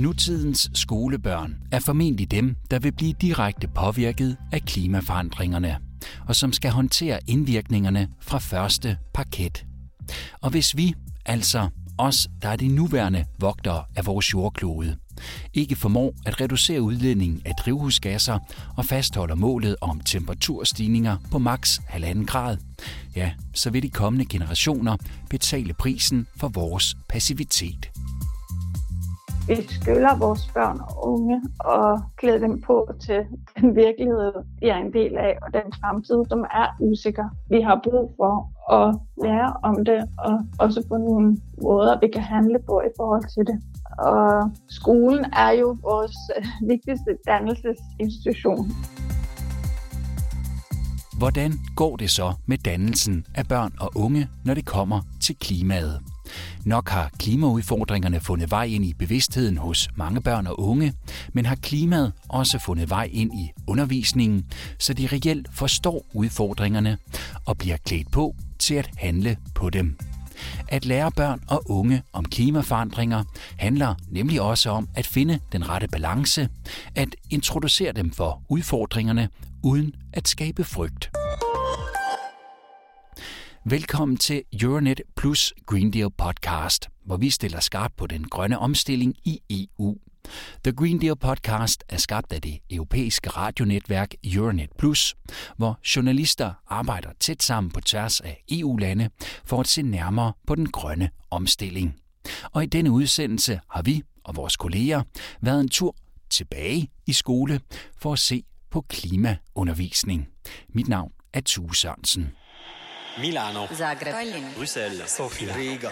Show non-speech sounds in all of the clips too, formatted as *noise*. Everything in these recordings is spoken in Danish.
Nutidens skolebørn er formentlig dem, der vil blive direkte påvirket af klimaforandringerne, og som skal håndtere indvirkningerne fra første parket. Og hvis vi, altså os, der er de nuværende vogtere af vores jordklode, ikke formår at reducere udledningen af drivhusgasser og fastholder målet om temperaturstigninger på maks 1,5 grad, ja, så vil de kommende generationer betale prisen for vores passivitet. Vi skylder vores børn og unge og klæde dem på til den virkelighed, de er en del af, og den fremtid, som er usikker. Vi har brug for at lære om det, og også på nogle måder, vi kan handle på i forhold til det. Og skolen er jo vores øh, vigtigste dannelsesinstitution. Hvordan går det så med dannelsen af børn og unge, når det kommer til klimaet? Nok har klimaudfordringerne fundet vej ind i bevidstheden hos mange børn og unge, men har klimaet også fundet vej ind i undervisningen, så de reelt forstår udfordringerne og bliver klædt på til at handle på dem. At lære børn og unge om klimaforandringer handler nemlig også om at finde den rette balance, at introducere dem for udfordringerne uden at skabe frygt. Velkommen til Euronet Plus Green Deal podcast, hvor vi stiller skarpt på den grønne omstilling i EU. The Green Deal podcast er skabt af det europæiske radionetværk Euronet Plus, hvor journalister arbejder tæt sammen på tværs af EU-lande for at se nærmere på den grønne omstilling. Og i denne udsendelse har vi og vores kolleger været en tur tilbage i skole for at se på klimaundervisning. Mit navn er Tue Sørensen. Milano, Zagreb, Bruxelles, Sofia, Riga.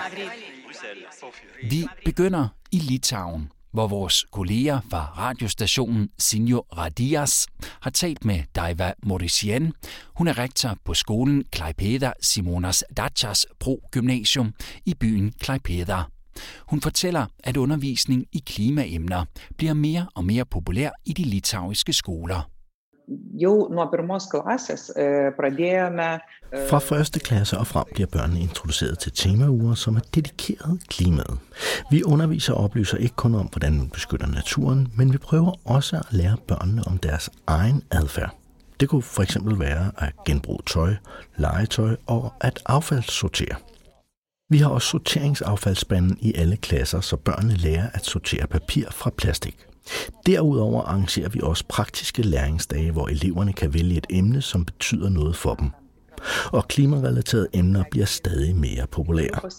Vi begynder i Litauen, hvor vores kolleger fra radiostationen Sinjo Radias har talt med Daiva Morisian. Hun er rektor på skolen Klaipeda Simonas Dachas Pro Gymnasium i byen Klaipeda. Hun fortæller, at undervisning i klimaemner bliver mere og mere populær i de litauiske skoler jau nuo pirmos klasės e, pradėjome. E, fra første klasse og frem bliver børnene introduceret til temauger, som er dedikeret klimaet. Vi underviser og oplyser ikke kun om, hvordan man beskytter naturen, men vi prøver også at lære børnene om deres egen adfærd. Det kunne for eksempel være at genbruge tøj, legetøj og at affaldssortere. Vi har også sorteringsaffaldsspanden i alle klasser, så børnene lærer at sortere papir fra plastik. Derudover arrangerer vi også praktiske læringsdage, hvor eleverne kan vælge et emne, som betyder noget for dem. Og klimarelaterede emner bliver stadig mere populære.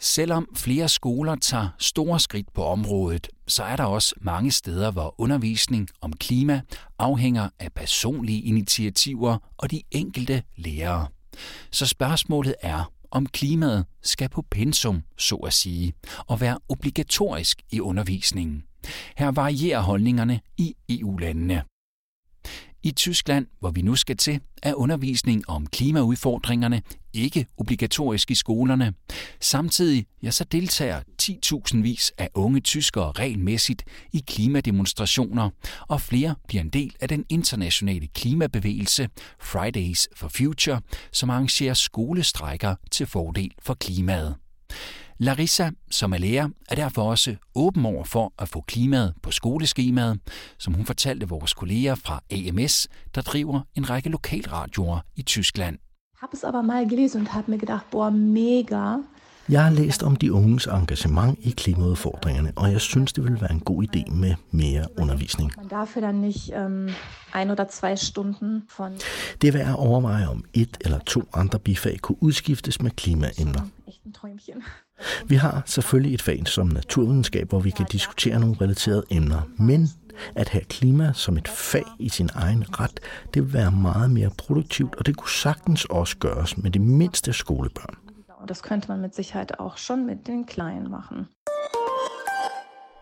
Selvom flere skoler tager store skridt på området, så er der også mange steder, hvor undervisning om klima afhænger af personlige initiativer og de enkelte lærere. Så spørgsmålet er, om klimaet skal på pensum, så at sige, og være obligatorisk i undervisningen. Her varierer holdningerne i EU-landene. I Tyskland, hvor vi nu skal til, er undervisning om klimaudfordringerne ikke obligatorisk i skolerne. Samtidig ja, så deltager 10.000 vis af unge tyskere regelmæssigt i klimademonstrationer, og flere bliver en del af den internationale klimabevægelse Fridays for Future, som arrangerer skolestrækker til fordel for klimaet. Larissa, som er lærer, er derfor også åben over for at få klimaet på skoleskemaet, som hun fortalte vores kolleger fra AMS, der driver en række lokalradioer i Tyskland. Jeg har es aber mal gelesen und habe mir gedacht, boah, mega. Jeg har læst om de unges engagement i klimaudfordringerne, og jeg synes, det vil være en god idé med mere undervisning. Ähm, ein oder zwei Stunden von... Det er værd at overveje, om et eller to andre bifag kunne udskiftes med klimaemner. Echt ein Träumchen. Vi har selvfølgelig et fag som naturvidenskab, hvor vi kan diskutere nogle relaterede emner, men at have klima som et fag i sin egen ret, det vil være meget mere produktivt, og det kunne sagtens også gøres med de mindste skolebørn. Das könnte man mit Sicherheit auch schon mit den Kleinen machen.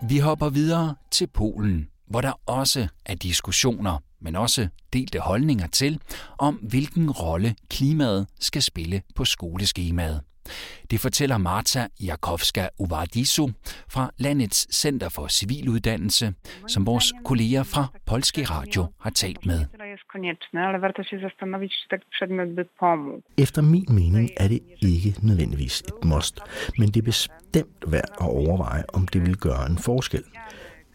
Vi hopper videre til Polen, hvor der også er diskussioner, men også delte holdninger til, om hvilken rolle klimaet skal spille på skoleskemaet. Det fortæller Marta Jakovska Uvardisu fra landets Center for Civiluddannelse, som vores kolleger fra Polski Radio har talt med. Efter min mening er det ikke nødvendigvis et must, men det er bestemt værd at overveje, om det vil gøre en forskel.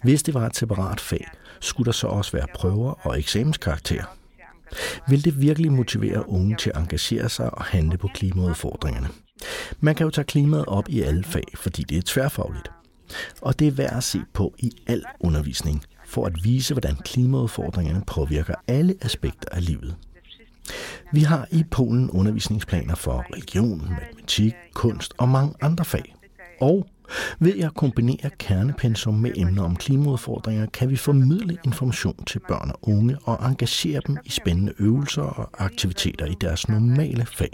Hvis det var et separat fag, skulle der så også være prøver og eksamenskarakterer. Vil det virkelig motivere unge til at engagere sig og handle på klimaudfordringerne? Man kan jo tage klimaet op i alle fag, fordi det er tværfagligt. Og det er værd at se på i al undervisning, for at vise, hvordan klimaudfordringerne påvirker alle aspekter af livet. Vi har i Polen undervisningsplaner for religion, matematik, kunst og mange andre fag. Og ved at kombinere kernepensum med emner om klimaudfordringer, kan vi formidle information til børn og unge og engagere dem i spændende øvelser og aktiviteter i deres normale fag.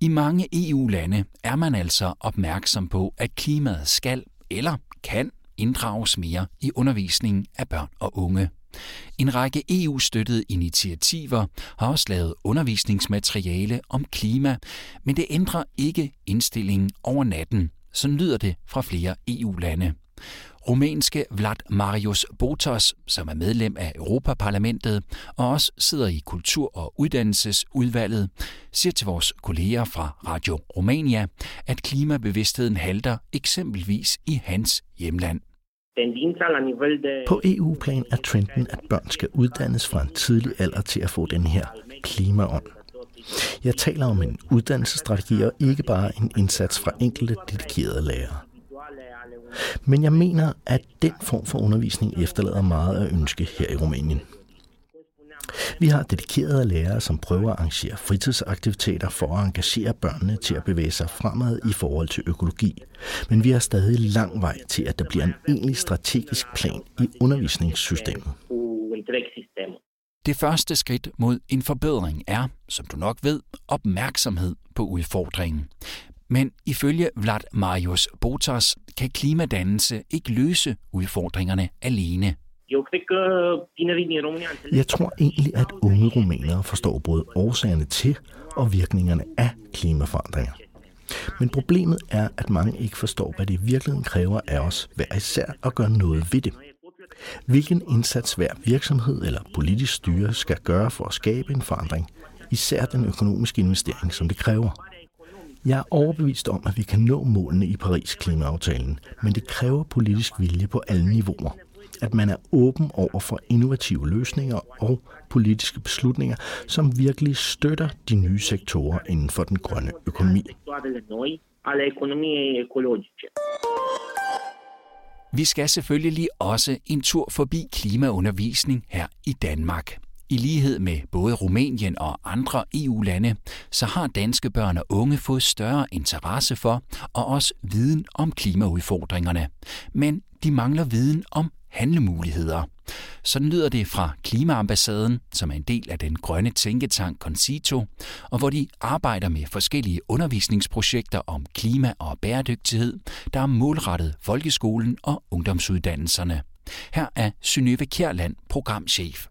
I mange EU-lande er man altså opmærksom på, at klimaet skal eller kan inddrages mere i undervisningen af børn og unge. En række EU-støttede initiativer har også lavet undervisningsmateriale om klima, men det ændrer ikke indstillingen over natten. Så lyder det fra flere EU-lande. Rumænske Vlad Marius Botos, som er medlem af Europaparlamentet og også sidder i Kultur- og Uddannelsesudvalget, siger til vores kolleger fra Radio Romania, at klimabevidstheden halter eksempelvis i hans hjemland. På EU-plan er trenden, at børn skal uddannes fra en tidlig alder til at få den her klimaånd. Jeg taler om en uddannelsesstrategi og ikke bare en indsats fra enkelte dedikerede lærere. Men jeg mener, at den form for undervisning efterlader meget at ønske her i Rumænien. Vi har dedikerede lærere, som prøver at arrangere fritidsaktiviteter for at engagere børnene til at bevæge sig fremad i forhold til økologi. Men vi har stadig lang vej til, at der bliver en egentlig strategisk plan i undervisningssystemet. Det første skridt mod en forbedring er, som du nok ved, opmærksomhed på udfordringen. Men ifølge Vlad Marius Botas kan klimadannelse ikke løse udfordringerne alene. Jeg tror egentlig, at unge rumænere forstår både årsagerne til og virkningerne af klimaforandringer. Men problemet er, at mange ikke forstår, hvad det i virkeligheden kræver af os hver især at gøre noget ved det. Hvilken indsats hver virksomhed eller politisk styre skal gøre for at skabe en forandring, især den økonomiske investering, som det kræver. Jeg er overbevist om, at vi kan nå målene i Paris klimaaftalen, men det kræver politisk vilje på alle niveauer at man er åben over for innovative løsninger og politiske beslutninger, som virkelig støtter de nye sektorer inden for den grønne økonomi. Vi skal selvfølgelig også en tur forbi klimaundervisning her i Danmark. I lighed med både Rumænien og andre EU-lande, så har danske børn og unge fået større interesse for og også viden om klimaudfordringerne. Men de mangler viden om handlemuligheder. Sådan lyder det fra Klimaambassaden, som er en del af den grønne tænketank Concito, og hvor de arbejder med forskellige undervisningsprojekter om klima og bæredygtighed, der er målrettet folkeskolen og ungdomsuddannelserne. Her er Synøve Kjærland, programchef.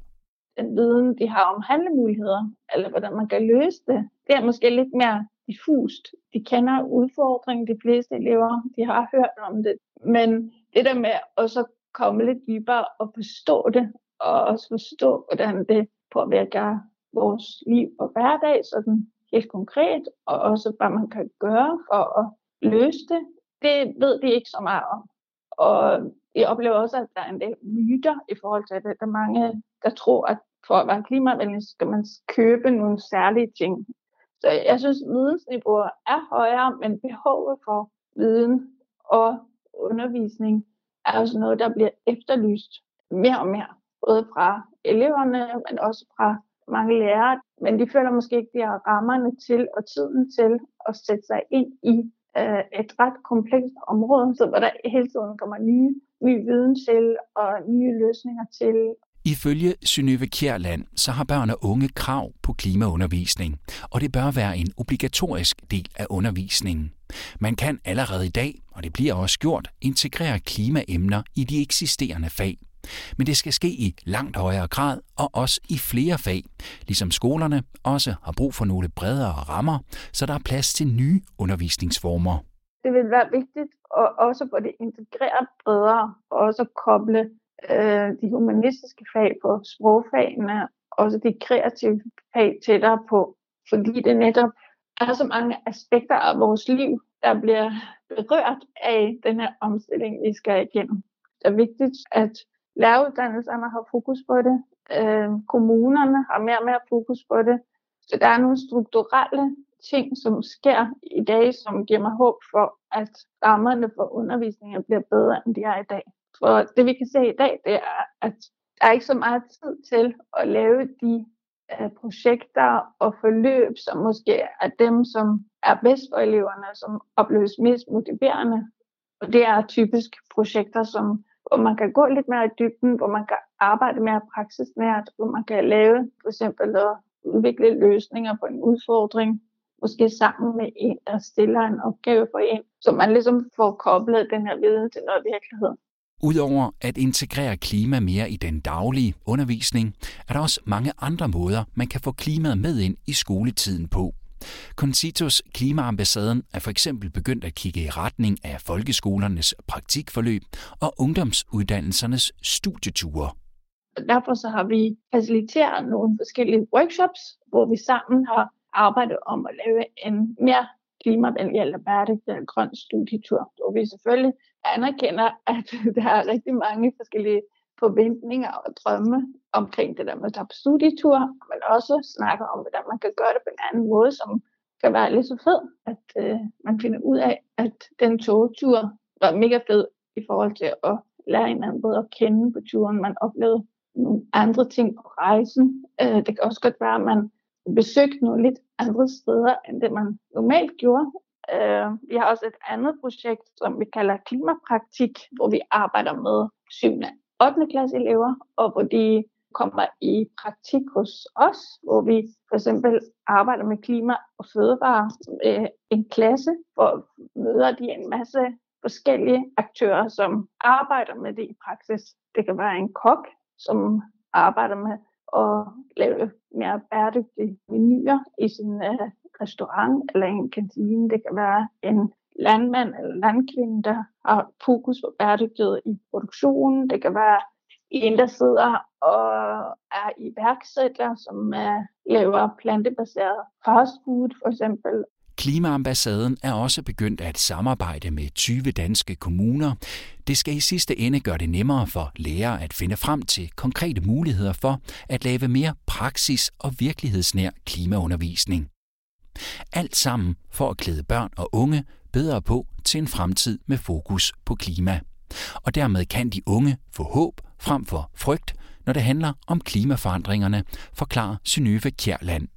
Den viden, de har om handlemuligheder, eller hvordan man kan løse det, det er måske lidt mere diffust. De kender udfordringen, de fleste elever, de har hørt om det, men det der med at så komme lidt dybere og forstå det, og også forstå, hvordan det påvirker vores liv og hverdag, sådan helt konkret, og også hvad man kan gøre for at løse det. Det ved de ikke så meget om. Og jeg oplever også, at der er en del myter i forhold til det. Der er mange, der tror, at for at være klimavenlig, skal man købe nogle særlige ting. Så jeg synes, vidensniveauet er højere, men behovet for viden og undervisning er også noget, der bliver efterlyst mere og mere. Både fra eleverne, men også fra mange lærere. Men de føler måske ikke, de har rammerne til og tiden til at sætte sig ind i øh, et ret komplekst område, så hvor der hele tiden kommer nye, ny viden til og nye løsninger til. Ifølge Synøve Kjærland, så har børn og unge krav på klimaundervisning, og det bør være en obligatorisk del af undervisningen. Man kan allerede i dag, og det bliver også gjort, integrere klimaemner i de eksisterende fag. Men det skal ske i langt højere grad og også i flere fag, ligesom skolerne også har brug for nogle bredere rammer, så der er plads til nye undervisningsformer. Det vil være vigtigt at også få det integreret bredere, og også koble øh, de humanistiske fag på sprogfagene, også de kreative fag tættere på, fordi det netop er så mange aspekter af vores liv, der bliver berørt af den her omstilling, vi skal igennem. Det er vigtigt, at læreruddannelserne har fokus på det. Øh, kommunerne har mere og mere fokus på det. Så der er nogle strukturelle ting, som sker i dag, som giver mig håb for, at rammerne for undervisningen bliver bedre, end de er i dag. For det vi kan se i dag, det er, at der er ikke så meget tid til at lave de af projekter og forløb, som måske er dem, som er bedst for eleverne, som opleves mest motiverende. Og det er typisk projekter, som, hvor man kan gå lidt mere i dybden, hvor man kan arbejde mere praksisnært, hvor man kan lave for eksempel at udvikle løsninger på en udfordring, måske sammen med en, der stiller en opgave for en, så man ligesom får koblet den her viden til noget virkelighed. Udover at integrere klima mere i den daglige undervisning, er der også mange andre måder, man kan få klimaet med ind i skoletiden på. Concitos Klimaambassaden er for eksempel begyndt at kigge i retning af folkeskolernes praktikforløb og ungdomsuddannelsernes studieture. Derfor så har vi faciliteret nogle forskellige workshops, hvor vi sammen har arbejdet om at lave en mere klimavenlig eller bæredygtig eller grøn studietur, Og vi selvfølgelig anerkender, at *laughs* der er rigtig mange forskellige forventninger og drømme omkring det der med at tage på studietur, men også snakker om, hvordan man kan gøre det på en anden måde, som kan være lidt så fed, at øh, man finder ud af, at den togtur var mega fed i forhold til at lære hinanden både at kende på turen. Man oplevede nogle andre ting på rejsen. Øh, det kan også godt være, at man besøgt nogle lidt andre steder, end det man normalt gjorde. Øh, vi har også et andet projekt, som vi kalder klimapraktik, hvor vi arbejder med 7. og 8. klasse elever, og hvor de kommer i praktik hos os, hvor vi for eksempel arbejder med klima og fødevare med en klasse, hvor møder de en masse forskellige aktører, som arbejder med det i praksis. Det kan være en kok, som arbejder med at lave mere bæredygtige menuer i sin uh, restaurant eller en kantine. Det kan være en landmand eller landkvinde, der har fokus på bæredygtighed i produktionen. Det kan være en, der sidder og er iværksætter, som uh, laver plantebaseret fast food for eksempel, Klimaambassaden er også begyndt at samarbejde med 20 danske kommuner. Det skal i sidste ende gøre det nemmere for lærere at finde frem til konkrete muligheder for at lave mere praksis og virkelighedsnær klimaundervisning. Alt sammen for at klæde børn og unge bedre på til en fremtid med fokus på klima. Og dermed kan de unge få håb frem for frygt, når det handler om klimaforandringerne, forklarer Synøve Kjærland.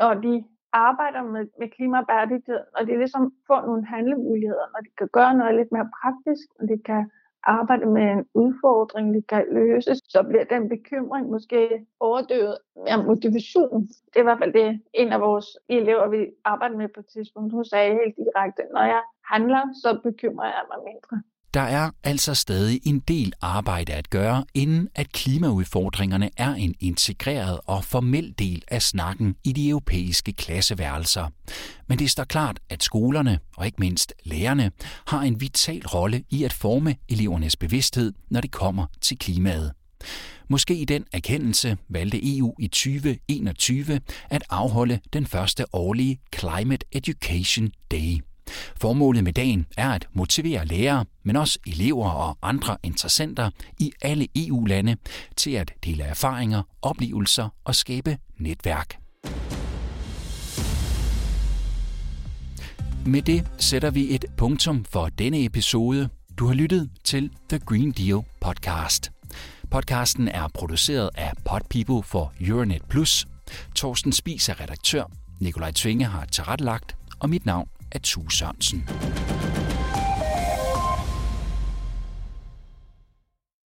Når de arbejder med, med klimabæredygtighed, og de ligesom får nogle handlemuligheder, og de kan gøre noget lidt mere praktisk, og de kan arbejde med en udfordring, de kan løse, så bliver den bekymring måske overdøvet af motivation. Det er i hvert fald det, en af vores elever, vi arbejder med på et tidspunkt, hun sagde helt direkte, når jeg handler, så bekymrer jeg mig mindre. Der er altså stadig en del arbejde at gøre, inden at klimaudfordringerne er en integreret og formel del af snakken i de europæiske klasseværelser. Men det står klart, at skolerne, og ikke mindst lærerne, har en vital rolle i at forme elevernes bevidsthed, når det kommer til klimaet. Måske i den erkendelse valgte EU i 2021 at afholde den første årlige Climate Education Day. Formålet med dagen er at motivere lærere, men også elever og andre interessenter i alle EU-lande til at dele erfaringer, oplevelser og skabe netværk. Med det sætter vi et punktum for denne episode. Du har lyttet til The Green Deal podcast. Podcasten er produceret af Podpeople for Euronet Plus. Torsten Spis er redaktør. Nikolaj Tvinge har tilrettelagt, og mit navn af Tue Sørensen.